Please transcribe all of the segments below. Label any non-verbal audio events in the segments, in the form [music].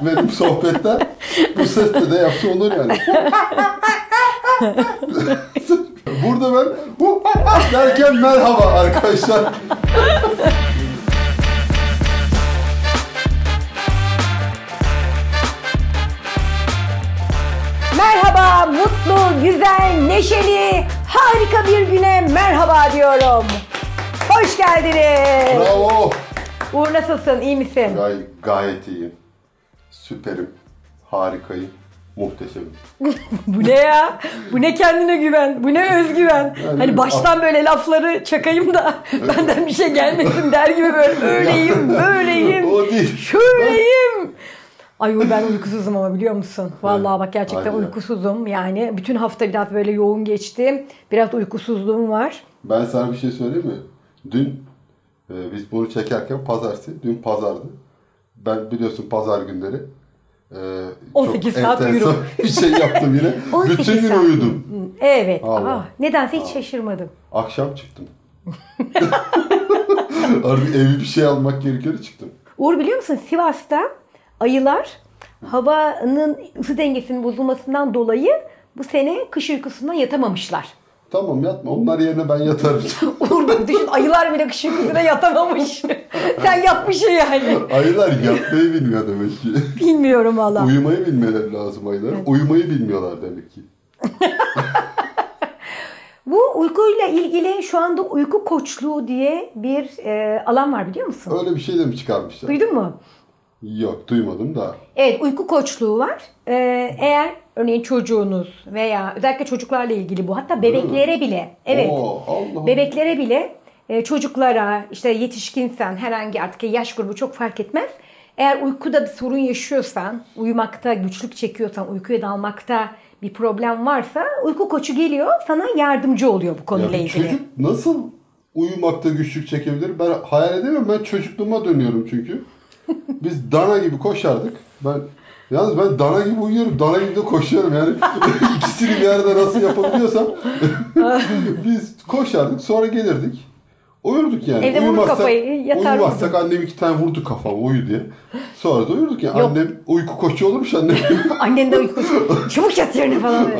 Benim sohbetler bu sesle de yapsa olur yani. Burada ben derken merhaba arkadaşlar. Merhaba, mutlu, güzel, neşeli, harika bir güne merhaba diyorum. Hoş geldiniz. Bravo. Uğur nasılsın, iyi misin? Gay gayet iyiyim. Süperim. Harikayım. Muhteşemim. [laughs] Bu ne ya? Bu ne kendine güven? Bu ne özgüven? Yani- hani baştan böyle lafları çakayım da benden bir şey gelmesin der gibi böyle [laughs] öyleyim, böyleyim, O değil. şöyleyim. Ay ben uykusuzum ama biliyor musun? Vallahi bak gerçekten ya. uykusuzum. Yani bütün hafta biraz böyle yoğun geçti. Biraz uykusuzluğum var. Ben sana bir şey söyleyeyim mi? Dün e, biz bunu çekerken pazartesi, dün pazardı. Ben biliyorsun pazar günleri e, 18 çok saat uyurum. [laughs] bir şey yaptım yine. 18 [laughs] Bütün gün saat. uyudum. Evet. Allah. Aa, nedense hiç şaşırmadım. Akşam çıktım. [laughs] Artık evi bir şey almak gerekiyor çıktım. Uğur biliyor musun Sivas'ta ayılar havanın ısı dengesinin bozulmasından dolayı bu sene kış uykusundan yatamamışlar. Tamam yatma. Onlar yerine ben yatarım. [laughs] Uğur bak düşün ayılar bile kış uykusuna yatamamış. [laughs] Sen yatmışsın yani. Ayılar yatmayı bilmiyor demek ki. Bilmiyorum valla. Uyumayı bilmeleri lazım ayılar. Uyumayı bilmiyorlar demek ki. [laughs] Bu uykuyla ilgili şu anda uyku koçluğu diye bir e, alan var biliyor musun? Öyle bir şey de mi çıkarmışlar? Duydun mu? Yok duymadım da. Evet uyku koçluğu var. Ee, eğer örneğin çocuğunuz veya özellikle çocuklarla ilgili bu hatta bebeklere bile evet Oo, Allah bebeklere bile e, çocuklara işte yetişkinsen herhangi artık yaş grubu çok fark etmez. Eğer uykuda bir sorun yaşıyorsan, uyumakta güçlük çekiyorsan, uykuya dalmakta bir problem varsa uyku koçu geliyor sana yardımcı oluyor bu konuyla bir ilgili. çocuk nasıl uyumakta güçlük çekebilir? Ben hayal edemiyorum. Ben çocukluğuma dönüyorum çünkü. Biz dana gibi koşardık. Ben Yalnız ben dana gibi uyuyorum, dana gibi de koşuyorum yani. [laughs] İkisini bir arada nasıl yapabiliyorsam. [laughs] Biz koşardık, sonra gelirdik. Uyurduk yani. Evde vurur kafayı, yatar Uyumazsak annem iki tane vurdu kafama uyu diye. Sonra da uyurduk yani. Yok. Annem uyku koçu olurmuş annem. [laughs] Annen de uyku [laughs] çabuk yat yerine falan.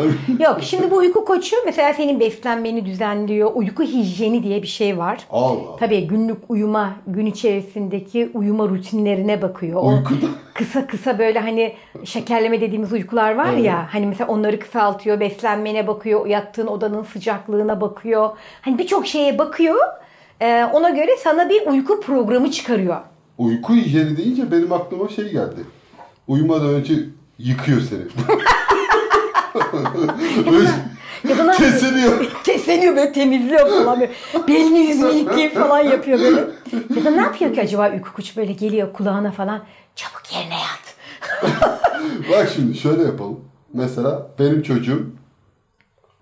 Yok şimdi bu uyku koçu mesela senin beslenmeni düzenliyor. Uyku hijyeni diye bir şey var. Allah. Tabii günlük uyuma, gün içerisindeki uyuma rutinlerine bakıyor. O Uykuda. [laughs] kısa kısa böyle hani şekerleme dediğimiz uykular var ya. Hani mesela onları kısaltıyor, beslenmene bakıyor, yattığın odanın sıcaklığına bakıyor. Hani birçok şeye bakıyor. Ee, ona göre sana bir uyku programı çıkarıyor. Uyku hijyeni deyince benim aklıma şey geldi. Uyumadan önce yıkıyor seni. [laughs] Ne- kesiliyor. [laughs] Kesleniyor böyle temizliyor falan böyle. Belini yüzünü yıkayıp falan yapıyor böyle. Ya da ne yapıyor ki acaba uyku kuş böyle geliyor kulağına falan. Çabuk yerine yat. [laughs] Bak şimdi şöyle yapalım. Mesela benim çocuğum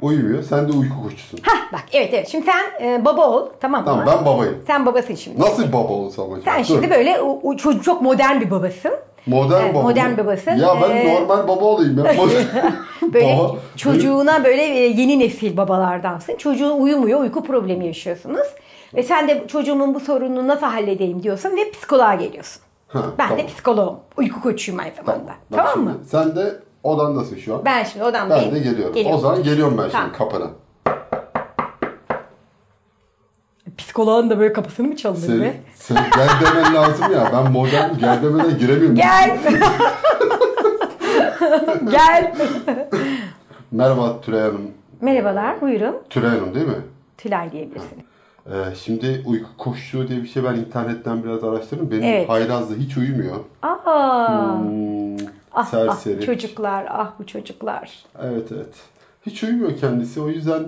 uyumuyor. Sen de uyku koçusun. Hah bak evet evet. Şimdi sen e, baba ol tamam mı? Tamam ben babayım. Sen babasın şimdi. Nasıl baba olsam acaba? Sen Dur. şimdi böyle o, o çocuk çok modern bir babasın. Modern Evet, baba. mı? modern babasın. Ya ben Ee, normal baba olayım ya. [laughs] [laughs] Böyle Baba, çocuğuna böyle e, yeni nesil babalardansın. Çocuğun uyumuyor, uyku problemi yaşıyorsunuz. Ve sen de çocuğumun bu sorununu nasıl halledeyim diyorsun ve psikoloğa geliyorsun. Ha, ben de tamam. psikoloğum. Uyku koçuyum aynı zamanda. Bak Tamam, şimdi, mı? Sen de odandasın şu an. Ben şimdi odamdayım. Ben de geliyorum. Geliyorum. O zaman geliyorum ben Tamam. şimdi kapına. Psikoloğun da böyle kapısını mı çalınır Senin, be? senin gel demen lazım ya. Ben modern gel demeden giremiyorum. [laughs] Gel. [laughs] Gel. Merhaba Tülay Hanım. Merhabalar, buyurun. Tülay Hanım değil mi? Tülay diyebilirsin. Ee, şimdi uyku koşuyor diye bir şey ben internetten biraz araştırdım. Benim Evet. Hayraz da hiç uyumuyor. Aa. Hmm, Ah, ah serseri. çocuklar, ah bu çocuklar. Evet evet. Hiç uyumuyor kendisi. O yüzden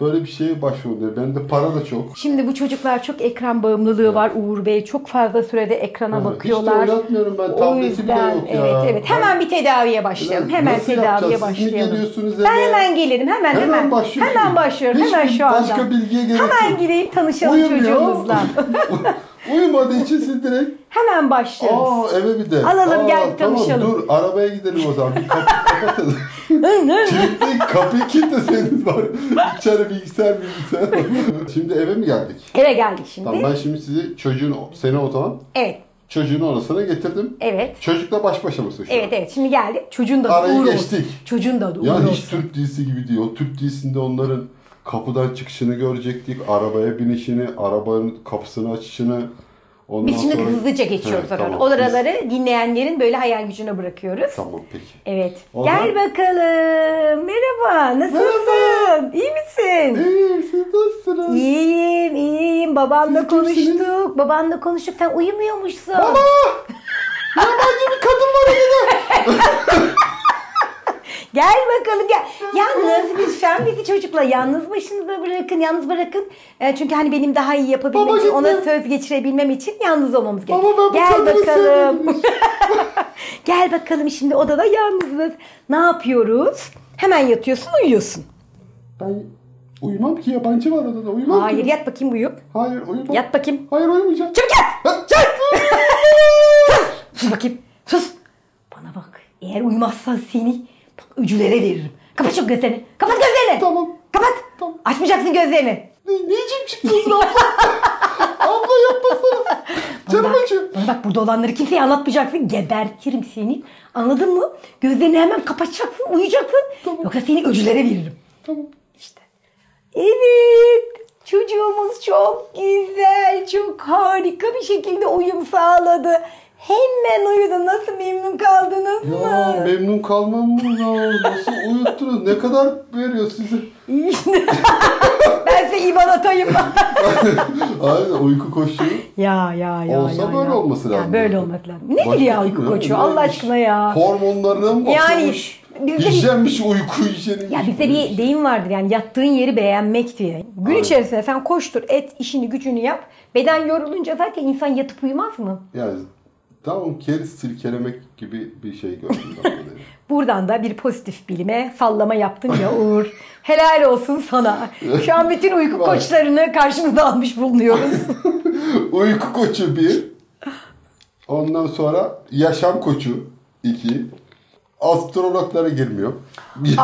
böyle bir şeye başvurdu. Bende para da çok. Şimdi bu çocuklar çok ekran bağımlılığı var Uğur Bey. Çok fazla sürede ekrana Evet, bakıyorlar. Hiç de oynatmıyorum ben. O Tableti bile yüzden yok ya. evet evet. Hemen bir tedaviye başlayalım. Hemen Nasıl tedaviye yapacağız? Siz mi başlayalım. Ben hemen gelirim. Hemen hemen. Hemen başlıyorsunuz. Hemen başlıyorum. Hiç hemen şu anda. başka bilgiye gerek Hemen yok. gideyim tanışalım Uyumuyor. çocuğumuzla. [laughs] Uyumadığı için siz direkt Hemen başlıyoruz. aa eve bir de. Alalım, Aa, gel tanışalım. Tamam dur arabaya gidelim o zaman. Bir kapı kapatın. [laughs] Kilitleyin kapıyı kilitleseydiniz var. İçeri bilgisayar bilgisayar. şimdi eve mi geldik? Eve geldik şimdi. Tamam ben şimdi sizi çocuğun seni o zaman Evet. çocuğun odasına getirdim. Evet. Çocukla baş başa mısın şu an? Evet evet şimdi geldik. Çocuğun da Arayı Uğur geçtik. olsun. Çocuğun da Uğur Ya hiç. Türk dizisi gibi değil. O Türk dizisinde onların kapıdan çıkışını görecektik. Arabaya binişini, arabanın kapısını açışını. Ondan Biz şimdi sonra... hızlıca geçiyoruz Evet, tamam. Oraları dinleyenlerin böyle hayal gücüne bırakıyoruz. Tamam peki. Evet. O Gel bakalım. Merhaba. Nasılsın? İyi misin? İyi siz nasılsınız? İyiyim, iyiyim. Babanla Siz kimsiniz? konuştuk. Babanla konuştuk. Sen uyumuyormuşsun. Baba! Yabancı bir kadın var evde. [laughs] Gel bakalım gel. Yalnız lütfen bizi çocukla yalnız başınıza bırakın. Yalnız bırakın. E, çünkü hani benim daha iyi yapabilmem Baba için, ona gitme. söz geçirebilmem için yalnız olmamız Baba, gerekiyor. bu Gel bakalım. [laughs] gel bakalım şimdi odada yalnızız. Ne yapıyoruz? Hemen yatıyorsun uyuyorsun. Ben uyumam ki yabancı var odada. Uyumam Hayır ki. yat bakayım uyu. Hayır uyumam. Yat bakayım. Hayır uyumayacağım. Çabuk yat. Ha, çak! [laughs] Sus bakayım. Sus. Bana bak. Eğer uyumazsan seni öcülere veririm. Kapat şu gözlerini. Kapat gözlerini. Tamam. Kapat. Tamam. Açmayacaksın gözlerini. Ne, niçin çıktınız abla? [laughs] abla yapmasana. Canım bak, acıyor. bana bak burada olanları kimseye anlatmayacaksın. Gebertirim seni. Anladın mı? Gözlerini hemen kapatacaksın, uyuyacaksın. Tamam. Yoksa seni öcülere veririm. Tamam. İşte. Evet. Çocuğumuz çok güzel, çok harika bir şekilde uyum sağladı. Hemen uyudu. Nasıl memnun kaldınız Ya mı? memnun kalmam mı ya? Nasıl uyuttunuz? Ne kadar veriyor size? [laughs] Ben size IBAN atayım. [laughs] Aynen uyku koşuyor. ya ya ya. Olsa ya, böyle ya. olması lazım. Ya böyle olması lazım. Nedir Başka ya uyku koçu? Allah aşkına ya. Hormonlarına mı Yani bakıyormuş? bizde bir- Hijyenmiş uyku hijyeni. Ya bizde bir deyim vardır yani yattığın yeri beğenmek diye. Gün Aynen. içerisinde sen koştur, et, işini, gücünü yap. Beden yorulunca zaten insan yatıp uyumaz mı? Yani tamam keriz silkelemek gibi bir şey gördüm. [laughs] Buradan da bir pozitif bilime sallama yaptın ya Uğur. [laughs] Helal olsun sana. Şu an bütün uyku koçlarını karşımıza almış bulunuyoruz. [laughs] Uyku koçu bir. Ondan sonra yaşam koçu iki. Astrologlara girmiyor. aa,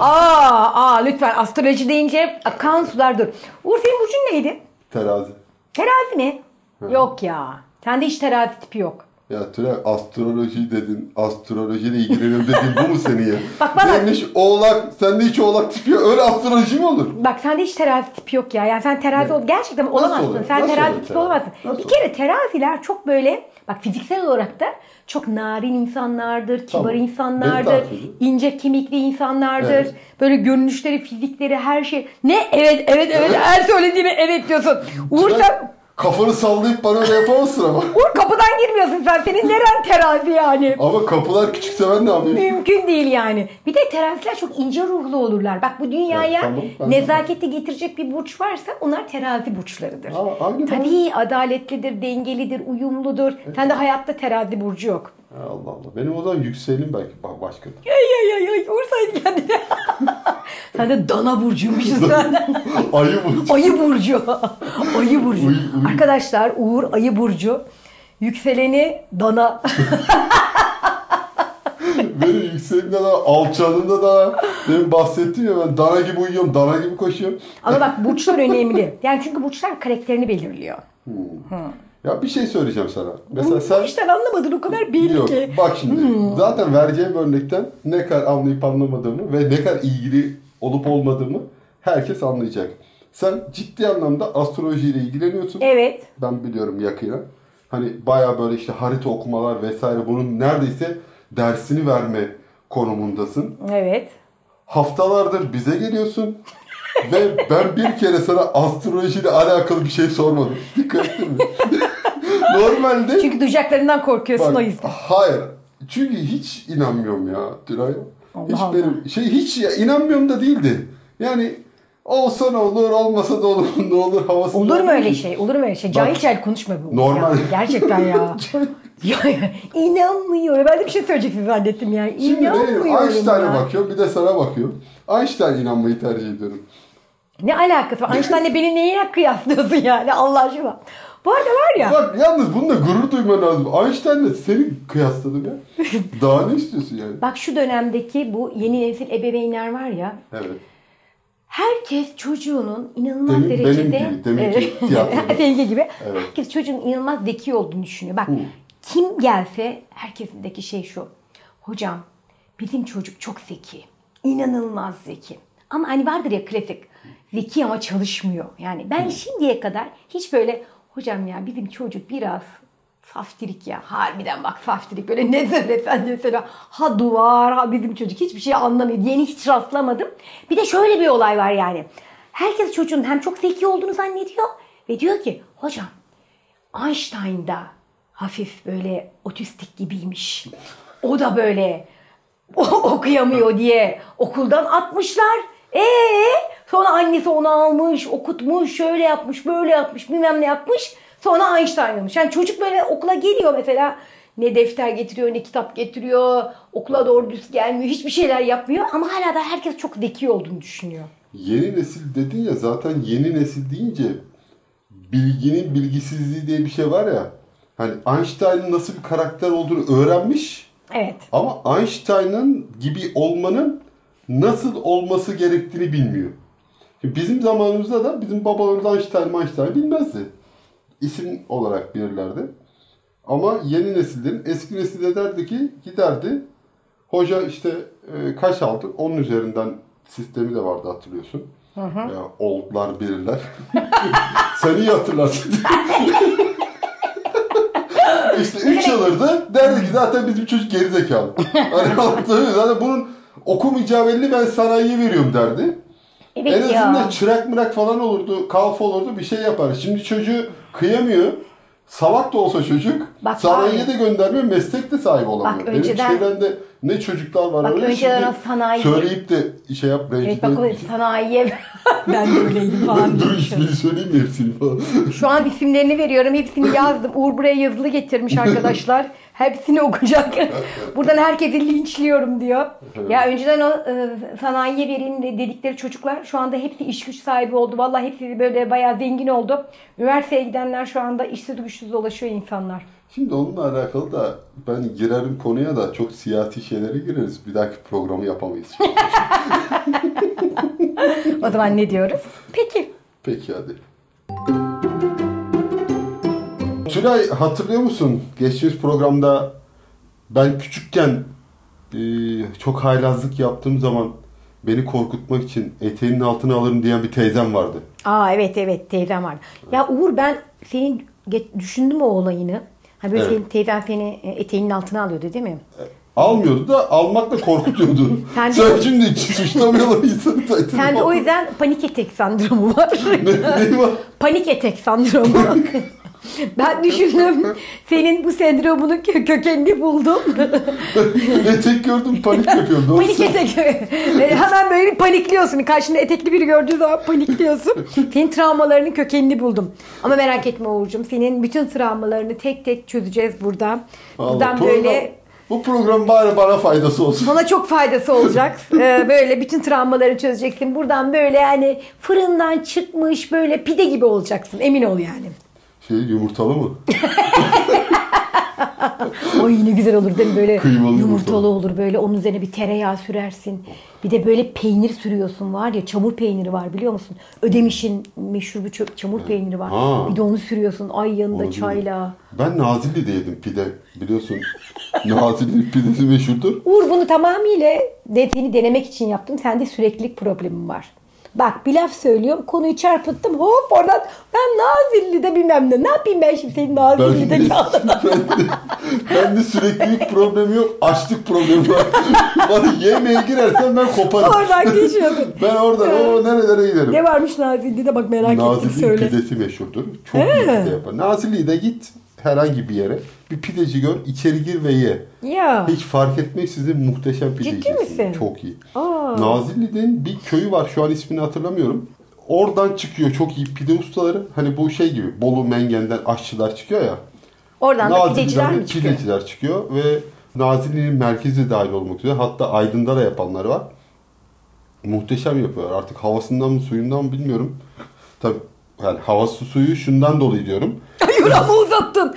aa, aa, lütfen astroloji deyince akan sular dur. Uğur senin burcun neydi? Terazi. Terazi mi? Yok ya. Sende hiç terazi tipi yok. Ya Tülay astroloji dedin, astrolojiyle ilgileniyorum dediğin bu mu senin ya? [laughs] Bak bana- Neymiş oğlak, sende hiç oğlak tipi yok. Öyle astroloji mi olur? Bak sende hiç terazi tipi yok ya. Yani sen terazi ol gerçekten olamazsın. oluyor? Sen Nasıl terazi tipi olamazsın. Nasıl bir kere teraziler çok böyle bak fiziksel olarak da çok narin insanlardır, kibar Tamam. insanlardır, ince kemikli insanlardır. Evet. Böyle görünüşleri, fizikleri, her şey. Ne? Evet, evet, evet. [laughs] Her söylediğime evet diyorsun. Uğur sen Kafanı sallayıp bana öyle yapamazsın ama. Uğur kapıdan girmiyorsun sen. Senin neren terazi yani? Ama kapılar küçükse ben ne yapayım? Mümkün değil yani. Bir de teraziler çok ince ruhlu olurlar. Bak bu dünyaya Evet, tamam, ben- nezaketi getirecek bir burç varsa onlar terazi burçlarıdır. Aa, aynı Tabii adaletlidir, dengelidir, uyumludur. Sende hayatta terazi burcu yok. Allah Allah. Benim o zaman yükselenim belki ba- başkadır. Ay ay ay ay Uğur kendine. [laughs] Sen de dana burcuymuşsun sen. [laughs] Ayı bu. ayı burcu. [laughs] ayı burcu. Uy, uy. Arkadaşlar Uğur ayı burcu. Yükseleni dana. Benim yükselimde de alçalığında da benim bahsettiğim ya ben dana gibi uyuyorum, dana gibi koşuyorum. Ama bak burçlar önemli. Yani çünkü burçlar karakterini belirliyor. Ya bir şey söyleyeceğim sana. Mesela sen işten anlamadın o kadar belli Yok ki. bak şimdi zaten vereceğim örnekten ne kadar anlayıp anlamadığımı ve ne kadar ilgili olup olmadığımı herkes anlayacak. Sen ciddi anlamda astrolojiyle ilgileniyorsun. Evet. Ben biliyorum yakinen. Hani baya böyle işte harita okumalar vesaire bunun neredeyse dersini verme konumundasın. Evet. Haftalardır bize geliyorsun. [laughs] ve ben bir kere sana astrolojiyle alakalı bir şey sormadım. Dikkat ettin mi? [laughs] [laughs] Normalde Çünkü duyacaklarından korkuyorsun Bak, o yüzden. Hayır. Çünkü hiç inanmıyorum ya Tülay. Allah hiç Allah. benim şey hiç ya inanmıyorum da değildi. Yani olsa ne olur, olmasa da olur, [laughs] ne olur havasında. Olur mu öyle şey? Olur mu öyle şey? Cahil cahil konuşma bu. Normal. Ya, gerçekten ya. [laughs] ya, inanmıyorum. Ben de bir şey söyleyeceksin zannettim yani. Şimdi benim Einstein'a ya. bakıyorum, bir de sana bakıyorum. Einstein inanmayı tercih ediyorum. Ne alakası var? Einstein'la beni neye kıyaslıyorsun yani Allah aşkına? Bu arada var ya. Bak yalnız bununla gurur duyman lazım. Einstein'la seni kıyasladım ya. [laughs] Daha ne istiyorsun yani? Bak şu dönemdeki bu yeni nesil ebeveynler var ya. Evet. Herkes çocuğunun inanılmaz Demin- benim derecede... gibi, deminki [laughs] tiyatroda. [laughs] Seninki gibi. Evet. Herkes çocuğun inanılmaz zeki olduğunu düşünüyor. Bak Hı. kim gelse herkesindeki şey şu. Hocam bizim çocuk çok zeki. İnanılmaz zeki. Ama hani vardır ya klasik. Zeki ama çalışmıyor. Yani ben şimdiye kadar hiç böyle hocam ya bizim çocuk biraz saftirik ya. Harbiden bak saftirik. Böyle ne söylesen mesela ha duvar ha bizim çocuk hiçbir şey anlamıyor. Yeni hiç rastlamadım. Bir de şöyle bir olay var yani. Herkes çocuğun hem çok zeki olduğunu zannediyor ve diyor ki hocam Einstein da hafif böyle otistik gibiymiş. O da böyle [laughs] okuyamıyor diye okuldan atmışlar. Ee sonra annesi onu almış, okutmuş, şöyle yapmış, böyle yapmış, bilmem ne yapmış. Sonra Einstein olmuş. Yani çocuk böyle okula geliyor mesela. Ne defter getiriyor, ne kitap getiriyor. Okula doğru düz gelmiyor. Hiçbir şeyler yapmıyor. Ama hala da herkes çok zeki olduğunu düşünüyor. Yeni nesil dedin ya zaten yeni nesil deyince bilginin bilgisizliği diye bir şey var ya. Hani Einstein'ın nasıl bir karakter olduğunu öğrenmiş Evet. ama Einstein'ın gibi olmanın nasıl olması gerektiğini bilmiyor. Şimdi bizim zamanımızda da bizim babalarımız Einstein, Einstein bilmezdi. İsim olarak bilirlerdi. Ama yeni nesillerin eski nesilde derdi ki giderdi. Hoca işte e, kaç aldı? Onun üzerinden sistemi de vardı hatırlıyorsun. Ya, oldlar bilirler. [laughs] Sen iyi hatırlarsın. [laughs] işte 3 alırdı. Derdi ki zaten bizim çocuk geri zekalı. [laughs] Hani? Zaten bunun okumayacağı belli ben sanayiye veriyorum derdi. Evet en azından ya. çırak mırak falan olurdu, kalf olurdu bir şey yapar. Şimdi çocuğu kıyamıyor. Salak da olsa çocuk Bak sanayiye de göndermiyor, meslek de sahibi olamıyor. Bak Benim önceden- çevremde ne çocuklar var Bak öyle şimdi sanayi- söyleyip de şey yap Evet rencide. bak o sanayiye [laughs] ben de öyleydim falan. Dur ismini söyleyeyim mi hepsini falan. [laughs] Şu an isimlerini veriyorum. Hepsini yazdım. Uğur buraya yazılı getirmiş arkadaşlar. Hepsini okuyacak. [laughs] Buradan herkesi linçliyorum diyor. Ya önceden o e, sanayiye verin dedikleri çocuklar şu anda hepsi iş güç sahibi oldu. Vallahi hepsi böyle bayağı zengin oldu. Üniversiteye gidenler şu anda işsiz güçsüz dolaşıyor insanlar. Şimdi onunla alakalı da ben girerim konuya da çok siyasi şeylere gireriz. Bir dahaki programı yapamayız. [laughs] [laughs] [laughs] O zaman ne diyoruz? Peki. Peki hadi. Tülay hatırlıyor musun? Geçtiğimiz programda ben küçükken e, çok haylazlık yaptığım zaman beni korkutmak için eteğinin altına alırım diyen bir teyzem vardı. Aa evet evet teyzem var. Ya Uğur ben senin düşündüm o olayını. Ha böyle Evet. senin teyzen seni e, eteğinin altına alıyordu değil mi? Almıyordu da almakla korkutuyordu. [laughs] Sen de- Sen şimdi hiç suçlamıyorlar [laughs] insanı. Sen de o yüzden panik etek sendromu var. ne, ne var? panik etek sendromu. [laughs] [laughs] ben düşündüm. Senin bu sendromunun kö- kökenini buldum. [laughs] Etek gördüm panik yapıyorum. Doğru panik etek. E, Hemen böyle bir panikliyorsun. Karşında etekli biri gördüğü zaman panikliyorsun. Senin travmalarının kökenini buldum. Ama merak etme Uğur'cum. Senin bütün travmalarını tek tek çözeceğiz burada. Vallahi Buradan program- böyle Bu program bari bana faydası olsun. Sana çok faydası olacak. [laughs] Ee, böyle bütün travmaları çözeceksin. Buradan böyle yani fırından çıkmış böyle pide gibi olacaksın. Emin ol yani. Şey yumurtalı mı? [laughs] O yine güzel olur değil mi? Böyle Kıymalı yumurtalı olur böyle onun üzerine bir tereyağı sürersin. Bir de böyle peynir sürüyorsun var ya çamur peyniri var biliyor musun? Ödemiş'in meşhur bir çö- çamur peyniri var. Ha. Bir de onu sürüyorsun ay yanında Onu çayla. Ben Nazilli'de yedim pide. Biliyorsun [laughs] Nazilli pidesi meşhurdur. Uğur bunu tamamıyla de, seni denemek için yaptım. Sende süreklilik problemim var. Bak bir laf söylüyorum konuyu çarpıttım hop oradan ben Nazilli'de bilmem ne. Ne yapayım ben şimdi senin Ben Nazilli'de de, kaldın. [laughs] ben de, ben de süreklilik problemi yok. Açlık problemi var. [laughs] Bana yemeğe girersen ben koparım. Oradan geçiyordun. [laughs] Ben oradan o nerelere giderim. Ne varmış Nazilli'de bak merak ettim Nazilli söyle. pidesi meşhurdur. Çok iyi pide yapar. Nazilli'de git herhangi bir yere bir pideci gör içeri gir ve ye. Ya. Hiç fark etmeksizin muhteşem pide Ciddi misin? Çok iyi. Aa. Nazilli'nin bir köyü var şu an ismini hatırlamıyorum. Oradan çıkıyor çok iyi pide ustaları. Hani bu şey gibi Bolu Mengen'den aşçılar çıkıyor ya. Oradan da pideciler de mi çıkıyor? Pideciler çıkıyor ve Nazilli'nin merkezi dahil olmak üzere hatta Aydın'da da yapanları var. muhteşem yapıyorlar. Artık havasından mı suyundan mı bilmiyorum. Tabii yani havası suyu şundan dolayı diyorum. Hayır ama uzattın. [laughs]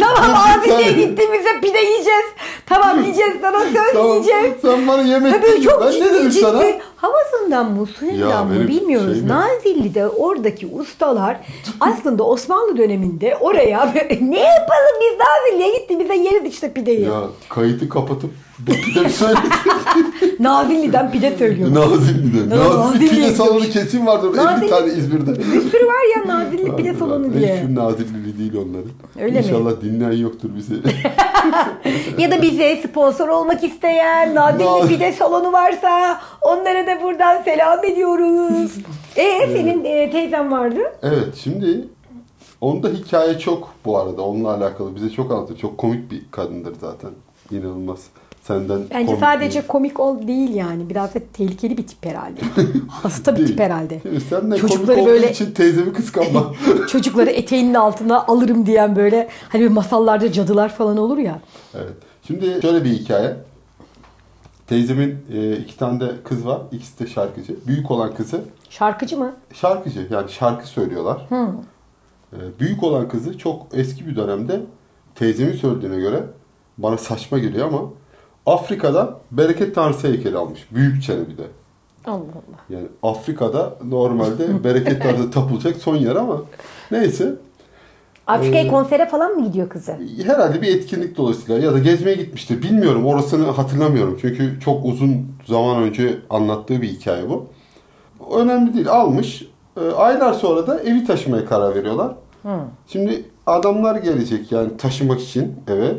tamam Aziz'e gittiğimizde pide yiyeceğiz. Tamam yiyeceğiz sana söz Tamam, yiyeceğiz. Sen bana yemek Tabii çok Ben ciddi ne dedim ciddi. sana? Havasından mı suyundan mı bilmiyoruz. şey mi? Nazilli'de oradaki ustalar [laughs] aslında Osmanlı döneminde oraya [laughs] ne yapalım biz Nazilli'ye gittiğimizde yeriz işte pideyi. Ya kayıtı kapatıp pide mi söyledin? [laughs] Nazilli'den pide söylüyorum. Nazilli'de. Ha, Nazilli pide salonu kesin vardır. 50 Nazilli- tane İzmir'de. Bir sürü var ya Nazilli pide salonu diye. Hiçbir Nazilli değil onların. Öyle mi? İnşallah dinleyen yoktur bizi. [laughs] Ya da bize sponsor olmak isteyen Naz- pide salonu varsa onlara da buradan selam ediyoruz. [laughs] E senin e, teyzen vardı. evet şimdi onda hikaye çok bu arada. Onunla alakalı bize çok anlatır. Çok komik bir kadındır zaten. İnanılmaz. Senden Bence komik sadece bir- komik ol değil yani. Biraz da tehlikeli bir tip herhalde. [laughs] Hasta bir Değil. tip herhalde. Sen de Çocukları komik böyle- için teyzemi kıskanma. [laughs] Çocukları eteğinin altına alırım diyen böyle hani bir masallarda cadılar falan olur ya. evet. Şimdi şöyle bir hikaye. Teyzemin e, iki tane de kız var. İkisi de şarkıcı. Büyük olan kızı Şarkıcı mı? şarkıcı. Yani şarkı söylüyorlar. E, büyük olan kızı çok eski bir dönemde teyzemin söylediğine göre bana saçma geliyor ama Afrika'da bereket tanrısı heykeli almış. Büyük çene bir de. Allah Allah. Yani Afrika'da normalde [laughs] bereket tanrısı tapılacak son yer ama neyse. Afrika'ya Ee, konsere falan mı gidiyor kızı? Herhalde bir etkinlik dolayısıyla ya da gezmeye gitmiştir. Bilmiyorum orasını hatırlamıyorum. Çünkü çok uzun zaman önce anlattığı bir hikaye bu. Önemli değil. Almış. Ee, Aylar sonra da evi taşımaya karar veriyorlar. Şimdi adamlar gelecek yani taşımak için eve.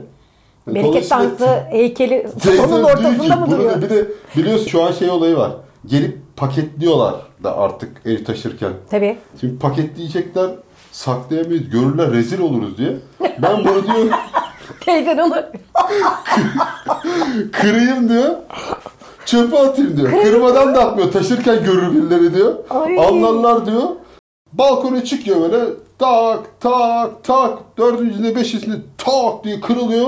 Bereket Tanrısı heykeli [laughs] ki, ortasında mı duruyor? Bir de biliyorsun şu an şey olayı var. Gelip paketliyorlar da artık ev taşırken. Tabii. Şimdi paketleyecekler saklayamayız görürler rezil oluruz diye. Ben bunu diyor [laughs] Teyzen onu [laughs] kırayım diyor. Çöpe atayım diyor. Kırmadan da atmıyor. Taşırken görür birileri diyor. Ay. Anlarlar diyor. Balkona çıkıyor böyle. Tak tak tak. Dördüncünde beşincisinde tak diye kırılıyor.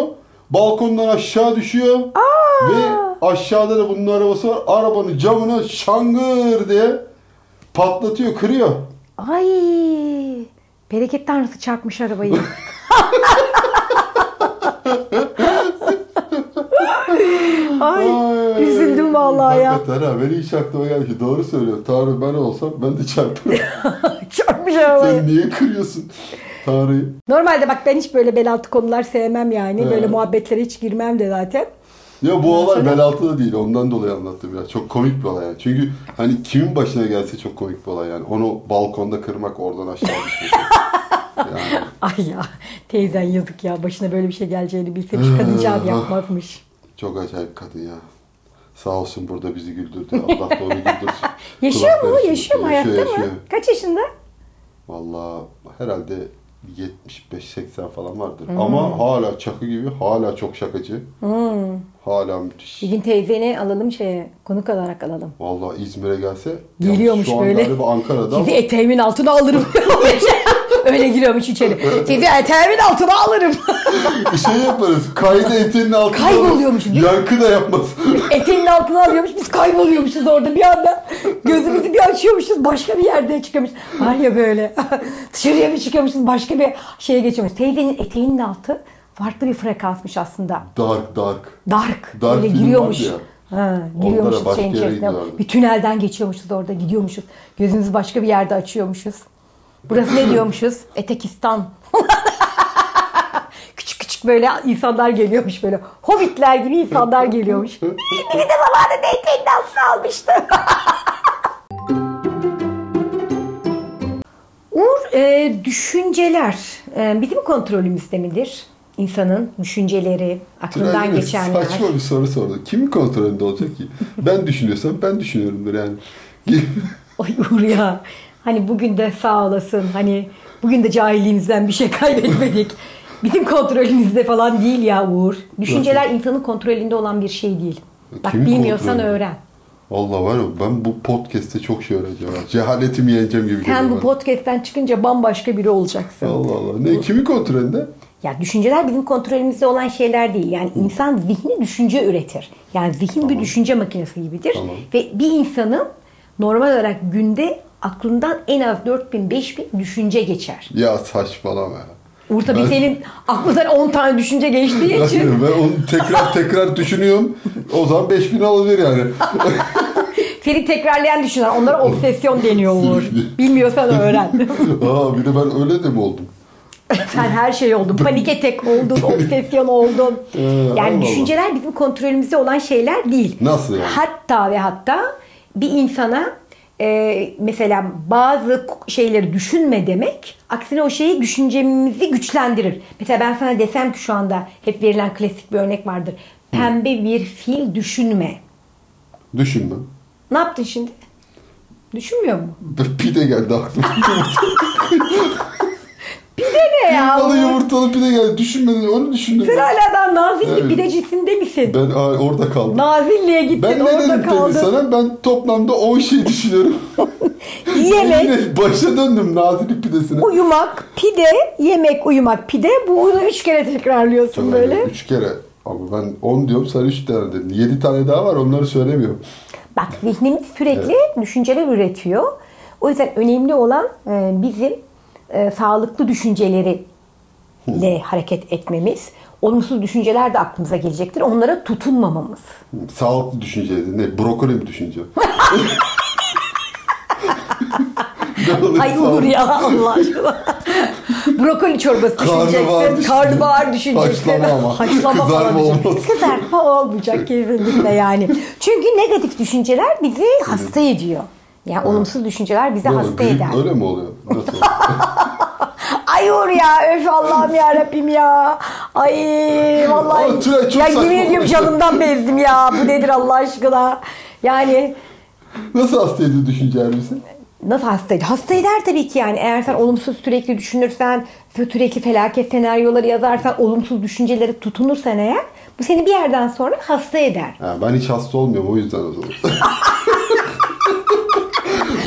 Balkondan aşağı düşüyor. Ve aşağıda da bunun arabası var. Arabanın camına şangır diye patlatıyor, kırıyor. Ay bereket tanrısı çarpmış arabayı. [laughs] Ay Ay. üzüldüm vallahi ya. Hakikaten ha. Beni hiç aklıma geldi ki. Doğru söylüyor. Tanrı ben olsam ben de çarparım. [laughs] Çarpmış arabayı. Sen niye kırıyorsun Tanrı'yı? Normalde bak ben hiç böyle bel altı konular sevmem yani. Evet. Böyle muhabbetlere hiç girmem de zaten. Ya bu olay bel altı da değil. Ondan dolayı anlattım ya. Çok komik bir olay yani. Çünkü hani kimin başına gelse çok komik bir olay yani. Onu balkonda kırmak oradan aşağı düşmesi. [laughs] yani Ay ya teyzen yazık ya başına böyle bir şey geleceğini bilseymiş kadıncağız yapmazmış. çok acayip kadın ya. Sağ olsun burada bizi güldürdü. Allah da onu güldürsün. [laughs] Yaşıyor mu? Yaşıyor mu? Hayatta Yaşıyor, mı? Kaç yaşında? Valla herhalde 75-80 falan vardır. Hmm. Ama hala çakı gibi. Hala çok şakacı. Hala müthiş. Bir gün teyzeni alalım şeye konuk olarak alalım. Valla İzmir'e gelse Geliyormuş şu an böyle. galiba Ankara'da Sizi eteğimin altına alırım. [laughs] Sizi giriyormuş içeri. Sizi eteğimin altına alırım. [laughs] şey yaparız. Kaydı eteğinin altına Kayboluyormuş. alırız. Yankı da yapmaz. [laughs] eteğinin altına alıyormuş. Biz kayboluyormuşuz orada bir anda. Gözümüzü bir açıyormuşuz. Başka bir yerde çıkıyormuşuz. Var ya böyle. [laughs] Dışarıya bir çıkıyormuşuz. Başka bir şeye geçiyormuşuz. Teyzenin eteğinin altı farklı bir frekansmış aslında. Dark dark. Dark. Dark böyle giriyormuş. Ha, giriyormuşuz şeyin gidiyorlardı. Bir tünelden geçiyormuşuz orada gidiyormuşuz. Gözümüzü başka bir yerde açıyormuşuz. Burası ne diyormuşuz? Etekistan. [laughs] küçük küçük böyle insanlar geliyormuş böyle. Hobbitler gibi insanlar geliyormuş. [laughs] Biri de zamanında eteğinin altına almıştı. [laughs] Uğur, e, düşünceler e, bizim kontrolümüzde midir? İnsanın düşünceleri, aklından Tünel geçenler. Saçma bir soru sordu. Kimin kontrolünde olacak ki? Ben düşünüyorsam ben düşünüyorumdur yani. Ay Uğur ya. Hani bugün de sağ olasın. Hani bugün de cahilliğimizden bir şey [laughs] kaybetmedik. Bizim kontrolümüzde falan değil ya Uğur. Düşünceler insanın kontrolünde olan bir şey değil. Bak Kimin bilmiyorsan kontrolünde? öğren. Allah var ya ben bu podcast'te çok şey öğreneceğim. ha. Cehaletimi yeneceğim gibi Sen bu podcast'ten çıkınca bambaşka biri olacaksın. Allah Allah. Ne kimin kontrolünde? Ya düşünceler bizim kontrolümüzde olan şeyler değil. Yani insan zihni düşünce üretir. Yani zihin bir düşünce makinesi gibidir. Tamam. Ve bir insanın normal olarak günde aklından en az 4000 5000 düşünce geçer. Ya saçmalama ya. Uğur tabii Ben- senin aklından 10 tane düşünce geçtiği için ben onu tekrar [laughs] tekrar düşünüyorum. O zaman 5000 alabilir yani. [laughs] seni tekrarlayan düşünceler. Onlara obsesyon deniyor Uğur. [laughs] Bilmiyorsan öğren. Aa bir de ben öyle de mi oldum? Sen her şey oldun. Panik atak oldun, obsesyon oldun. Ee, Yani Allah düşünceler bizim kontrolümüzde olan şeyler değil. Nasıl yani? Hatta ve hatta bir insana e, mesela bazı şeyleri düşünme demek aksine o şeyi düşüncemizi güçlendirir. Mesela ben sana desem ki şu anda hep verilen klasik bir örnek vardır. Pembe bir fil düşünme. Düşünme. Ne yaptın şimdi? Düşünmüyor mu? Pide geldi aklıma. [laughs] Ne ya? Bana yumurtalı pide geldi. Düşünmedin onu düşündüm. Sen hala daha Nazilli Evet. pidecisinde misin? Ben aa, orada kaldım. Nazilli'ye gittin Ben ne orada dedim demin kaldın. sana? Ben toplamda 10 şey düşünüyorum. [laughs] Yemek, Yine başa döndüm Nazilli pidesine. uyumak, pide, yemek, uyumak, pide. Bunu üç kere tekrarlıyorsun böyle. 3 kere. Ama ben 10 diyorum sen 3 tane dedin. 7 tane daha var onları söylemiyorum. Bak zihnimiz sürekli düşünceler üretiyor. O yüzden önemli olan e, bizim e, sağlıklı düşünceleriyle hareket etmemiz. Olumsuz düşünceler de aklımıza gelecektir. Onlara tutunmamamız. Sağlıklı düşünce. Ne? Brokoli mi [laughs] oluyor Ay? Uğur ya Allah aşkına. [laughs] Brokoli çorbası düşüneceksin. Karnabahar düşüneceksin. Haşlama ama. Haşlama Kızarma olmaz. Kızartma olmayacak kesinlikle yani. Çünkü negatif düşünceler bizi hasta ediyor. Yani olumsuz düşünceler bizi oluyor? hasta eder. öyle mi oluyor? Nasıl? [laughs] Ay Uğur ya öf Allah'ım ya Rabbim ya. Ay vallahi. Ama Tülay çok ya yemin ediyorum canımdan bezdim ya. Bu nedir Allah aşkına? Yani Nasıl hasta ediyor düşünceler bizi? Nasıl hasta eder? Hasta eder tabii ki yani. Eğer sen olumsuz sürekli düşünürsen, sürekli felaket senaryoları yazarsan, olumsuz düşüncelere tutunursan eğer bu seni bir yerden sonra hasta eder. Ha, ben hiç hasta olmuyorum o yüzden o zaman. [laughs]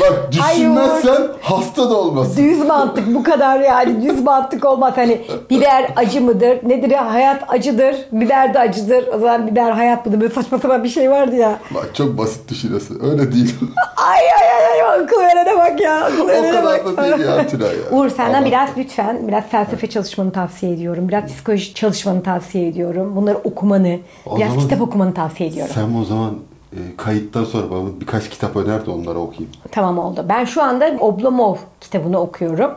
Bak düşünmezsen hasta da olmazsın. Düz mantık bu kadar yani düz mantık olmaz. Hani biber acı mıdır? Nedir ya? Hayat acıdır. Biber de acıdır. O zaman biber hayat mıdır? Böyle saçma sapan bir şey vardı ya. Bak çok basit düşünüyorsun. Öyle değil. [laughs] Ay ay ay ay akıl verene bak ya. Akıl o kadar da değil ya Tülay ya. [laughs] Uğur senden Allah. biraz lütfen biraz felsefe çalışmanı tavsiye ediyorum. Biraz psikoloji çalışmanı tavsiye ediyorum. Bunları okumanı, O biraz kitap okumanı tavsiye ediyorum. Sen o zaman e, kayıttan sonra bana birkaç kitap öner de onları okuyayım. Tamam oldu. Ben şu anda Oblomov kitabını okuyorum.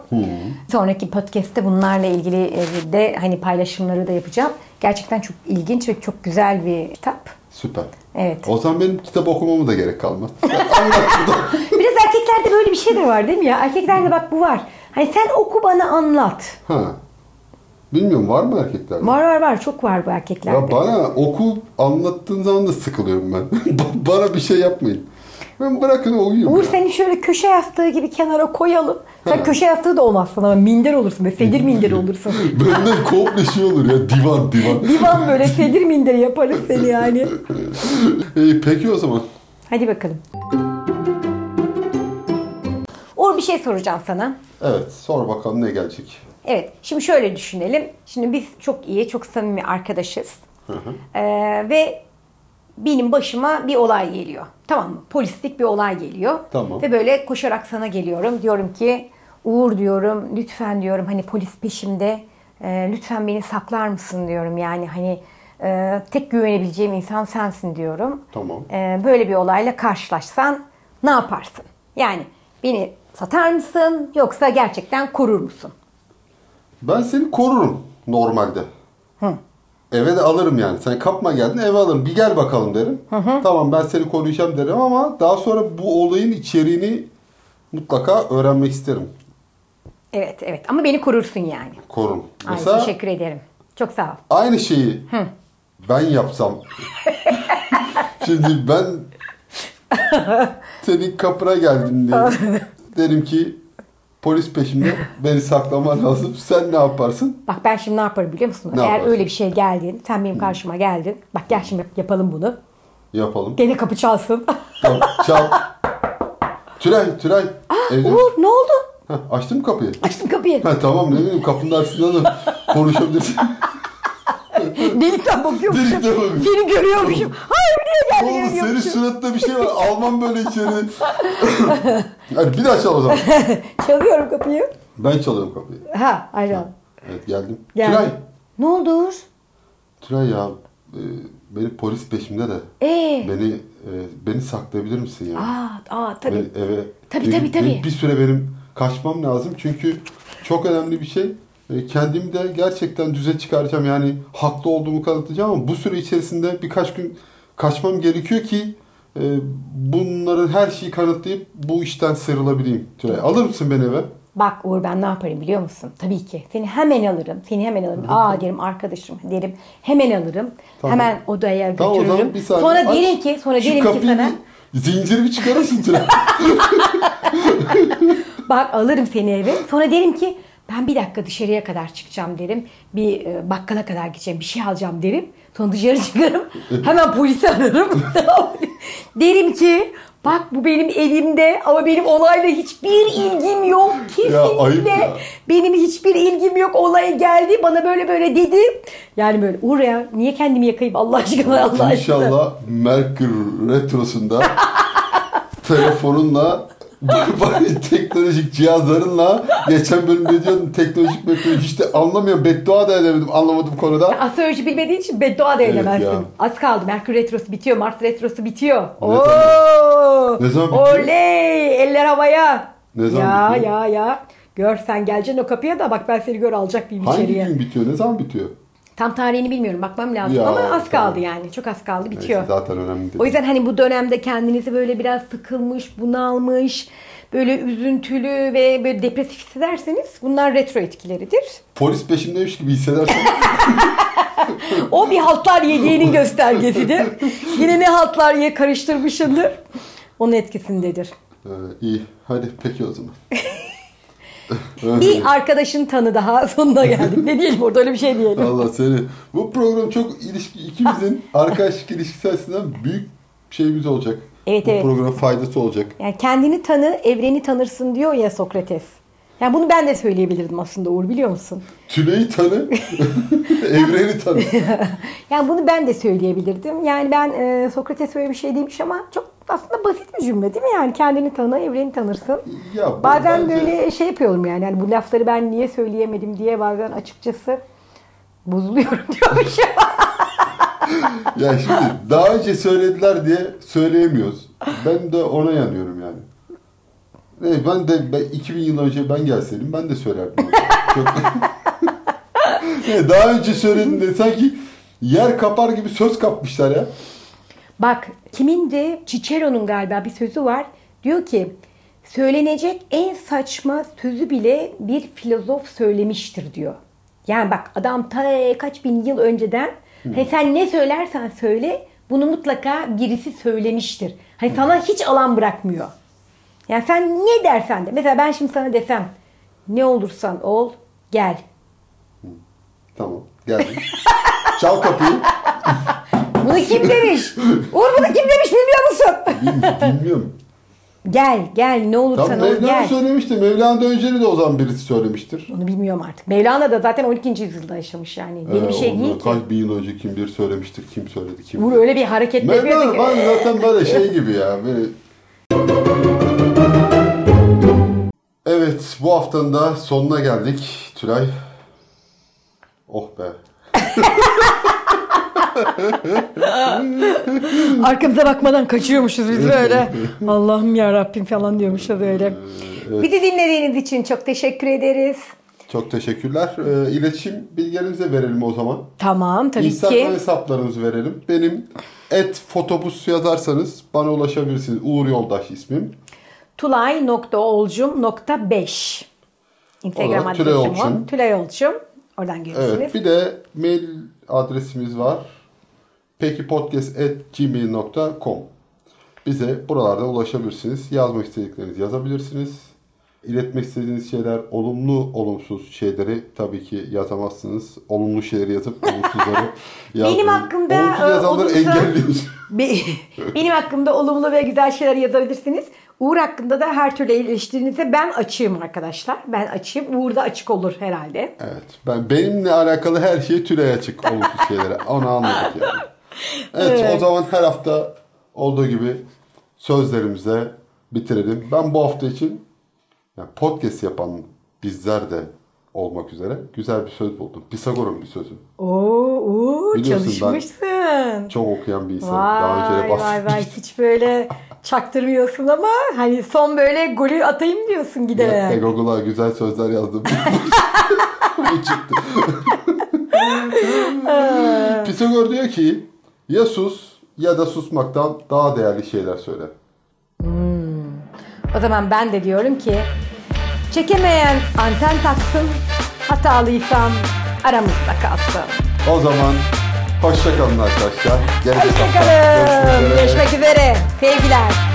Sonraki podcast'te bunlarla ilgili e, de hani paylaşımları da yapacağım. Gerçekten çok ilginç ve çok güzel bir kitap. Süper. Evet. O zaman benim kitap okumama da gerek kalmaz. [laughs] Biraz erkeklerde böyle bir şey de var değil mi ya? Erkeklerde bak bu var. Hani sen oku bana anlat. Ha. Bilmiyorum var mı erkeklerde? Var var var çok var bu erkeklerde. Ya bana oku anlattığın zaman da sıkılıyorum ben. [laughs] Ba- bana bir şey yapmayın. Ben bırakın uyuyayım. Uğur ya. seni şöyle köşe yastığı gibi kenara koyalım. Sen köşe yastığı da olmazsın ama minder olursun. Böyle sedir minder [laughs] olursun. Benden komple şey olur ya divan divan. Divan böyle sedir minder yaparız seni yani. [laughs] İyi peki o zaman. Hadi bakalım. Uğur bir şey soracağım sana. Evet sor bakalım ne gelecek. Evet, şimdi şöyle düşünelim. Şimdi biz çok iyi, çok samimi arkadaşız. Ee, ve benim başıma bir olay geliyor. Tamam mı? Polislik bir olay geliyor. Tamam. Ve böyle koşarak sana geliyorum. Diyorum ki Uğur diyorum lütfen diyorum hani polis peşimde. Ee, lütfen beni saklar mısın diyorum. Yani hani e, tek güvenebileceğim insan sensin diyorum. Tamam. Ee, böyle bir olayla karşılaşsan ne yaparsın? Yani beni satar mısın yoksa gerçekten korur musun? Ben seni korurum normalde. Eve de alırım yani. Sen kapma geldin eve alırım. Bir gel bakalım derim. Tamam ben seni koruyacağım derim ama daha sonra bu olayın içeriğini mutlaka öğrenmek isterim. Evet evet ama beni korursun yani. Korum. Ay, Mesela teşekkür ederim. Çok sağ ol. aynı şeyi ben yapsam. [laughs] Şimdi ben [laughs] senin kapına geldim diye. derim ki polis peşimde beni saklaman lazım. Sen ne yaparsın? Bak ben şimdi ne yaparım biliyor musun? Ne Eğer yaparsın? öyle bir şey geldin, sen benim karşıma geldin. Bak gel şimdi yapalım bunu. Yapalım. Gene kapı çalsın. Tamam, çal. Tülay, Tülay. Evde misin? Uğur ne oldu? Heh, açtın mı kapıyı? Açtım kapıyı. Ha, tamam ne bileyim kapının arkasında da konuşabilirsin. [laughs] Delikten bakıyormuşum. Delikten bakıyorum. Seni görüyormuşum. Hayır Oğlum geldi senin görüyormuşum. suratında bir şey var. Almam böyle içeri. [laughs] Hadi bir daha çal o zaman. [laughs] Çalıyorum kapıyı. Ben çalıyorum kapıyı. Ha Ayran. Evet geldim. Geldi. Tülay. Ne oldu Uğur? Tülay ya e, benim polis peşimde de. Ee? Beni e, beni saklayabilir misin ya? Aa, aa tabii. Beni eve Tabii, bir- tabii, tabii. Bir, bir süre benim kaçmam lazım çünkü çok önemli bir şey. E, Kendimi de gerçekten düze çıkaracağım yani haklı olduğumu kanıtlayacağım ama bu süre içerisinde birkaç gün kaçmam gerekiyor ki e, bunların her şeyi kanıtlayıp bu işten sıyrılabileyim. Tülay alır mısın beni eve? Bak Uğur ben ne yaparım biliyor musun? Tabii ki. Seni hemen alırım. Seni hemen alırım. Aa derim arkadaşım derim. Hemen alırım. Tamam. Hemen odaya Tamam o götürürüm. zaman bir saniye. sonra aç. derim ki sonra Şu derim ki sana bir zinciri bir çıkarırsın Tülay. [laughs] bak alırım seni eve. Sonra derim ki ben bir dakika dışarıya kadar çıkacağım derim. Bir e, bakkala kadar gideceğim. Bir şey alacağım derim. Sonra dışarı [laughs] çıkarım. Hemen polisi ararım. [laughs] derim ki bak bu benim elimde ama benim olayla hiçbir ilgim yok. Ya, Kesinlikle ya. benim hiçbir ilgim yok. Olay geldi bana böyle böyle dedi. Yani böyle Uğur ya niye kendimi yakayım Allah aşkına Allah aşkına. İnşallah Merkür Retrosu'nda [laughs] telefonunla bari [laughs] teknolojik cihazlarınla geçen bölümde diyordun teknolojik hiç de anlamıyorum beddua da edemedim anlamadım konuda. Astroloji bilmediğin için beddua da Evet edemezsin. ya. Az kaldı. Merkür Retrosu bitiyor. Mars Retrosu bitiyor. Ne Oo! zaman? Ne zaman bitiyor? Oley! Eller havaya. Ne zaman ya, bitiyor? Ya ya Gör sen geleceksin o kapıya da bak ben seni gör alacak bir Hangi içeriye. gün bitiyor ne zaman bitiyor? Tam tarihini bilmiyorum. Bakmam lazım Ya, ama az tamam. kaldı yani. Çok az kaldı bitiyor. Neyse, zaten önemli değil. O yüzden hani bu dönemde kendinizi böyle biraz sıkılmış, bunalmış, böyle üzüntülü ve böyle depresif hissederseniz bunlar retro etkileridir. Polis peşimdeymiş gibi hissedersen [laughs] O bir haltlar yediğinin göstergesidir. Yine ne haltlar ye karıştırmışındır. Onun etkisindedir. ee, iyi hadi peki o zaman. [laughs] Bir arkadaşın tanı daha [laughs] sonuna geldik. Ne diyelim orada öyle bir şey diyelim. Allah seni. Bu program çok ilişki ikimizin [laughs] arkadaşlık ilişkisi açısından büyük şeyimiz olacak. Evet, Bu evet. program faydası olacak. Yani kendini tanı, evreni tanırsın diyor ya Sokrates. Yani bunu ben de söyleyebilirdim aslında Uğur biliyor musun? Tüleyi tanı, [laughs] evreni tanı. [laughs] Yani bunu ben de söyleyebilirdim. Yani ben e, Sokrates böyle bir şey demiş ama çok aslında basit bir cümle değil mi? Yani kendini tanı, evreni tanırsın. Ya Bazen bence- böyle şey yapıyorum yani. yani bu lafları ben niye söyleyemedim diye bazen açıkçası bozuluyorum [laughs] diyormuşum. Ya şimdi daha önce söylediler diye söyleyemiyoruz. Ben de ona yanıyorum yani. Evet, ben de ben, 2000 yıl önce ben gelseydim ben de söylerdim. [laughs] Çok... Daha önce söyledim de sanki yer kapar gibi söz kapmışlar ya. Bak kimin de Cicero'nun galiba bir sözü var. Diyor ki söylenecek en saçma sözü bile bir filozof söylemiştir diyor. Yani bak adam ta kaç bin yıl önceden hani sen ne söylersen söyle bunu mutlaka birisi söylemiştir. Hani sana hiç alan bırakmıyor. Yani sen ne dersen de mesela ben şimdi sana desem ne olursan ol gel. Tamam geldim. [laughs] Çal kapıyı. [laughs] Bunu kim demiş? Uğur bunu kim demiş bilmiyor musun? [laughs] Bil- Bilmiyorum. Gel gel ne olursan Tam ol Mevlana gel. söylemişti. Mevlana'dan önce de o zaman birisi söylemiştir. Onu bilmiyorum artık. Mevlana da zaten 12. yüzyılda yaşamış yani. Yeni bir Ee, şey ondan değil ki. Kaç bin yıl önce kim bilir söylemiştir, kim söyledi, kim Uğur öyle bir hareket Mevlana ben zaten böyle şey gibi ya. Böyle... Evet bu haftanın da sonuna geldik Tülay. Oh be. [laughs] Arkamıza bakmadan kaçıyormuşuz biz böyle. Allah'ım ya Rabbim falan diyormuşuz öyle. Bizi dinlediğiniz için çok teşekkür ederiz. Çok teşekkürler. Ee, iletişim bilgilerinizi verelim o zaman. Tamam tabii Instagram ki. hesaplarınızı verelim. Benim et fotobus yazarsanız bana ulaşabilirsiniz. Uğur Yoldaş ismim. Tulay.olcum.5 Instagram Tülay adresim o. Olçum. Tülay Olçum. Oradan görürsünüz. Evet bir de mail adresimiz var. pekipodcast.gmail.com Bize buralarda ulaşabilirsiniz. Yazmak istediklerinizi yazabilirsiniz. İletmek istediğiniz şeyler, olumlu, olumsuz şeyleri tabii ki yazamazsınız. Olumlu şeyleri yazıp olumsuzları [laughs] yazmayın. hakkımda, Olumsuz e, yazanları olumsuz- engelliyoruz. [laughs] Be- Benim hakkımda olumlu ve güzel şeyler yazabilirsiniz. Uğur hakkında da her türlü eleştirinize ben açığım arkadaşlar. Ben açığım. Uğur da açık olur herhalde. Evet. Ben benimle alakalı her şey türe açık olumsuz şeylere. [laughs] Onu anladık yani. Evet, Evet. o zaman her hafta olduğu gibi sözlerimize bitirelim. Ben bu hafta için yani podcast yapan bizler de olmak üzere güzel bir söz buldum. Pisagor'un bir sözü. Oo, oo Biliyorsun çalışmışsın. Çok okuyan bir insanım. Daha önce de Vay vay vay hiç böyle [laughs] çaktırmıyorsun ama hani son böyle golü atayım diyorsun Ya, giderek. Google'a güzel sözler yazdım. [laughs] Bu çıktı. [laughs] Pisagor diyor ki ya sus ya da susmaktan daha değerli şeyler söyle. O zaman ben de diyorum ki çekemeyen anten taksın, hatalıysam aramızda kalsın. O zaman hoşça kalın arkadaşlar. Gelecek hafta görüşmek Hoşçakalın. üzere. Görüşmek üzere. Sevgiler.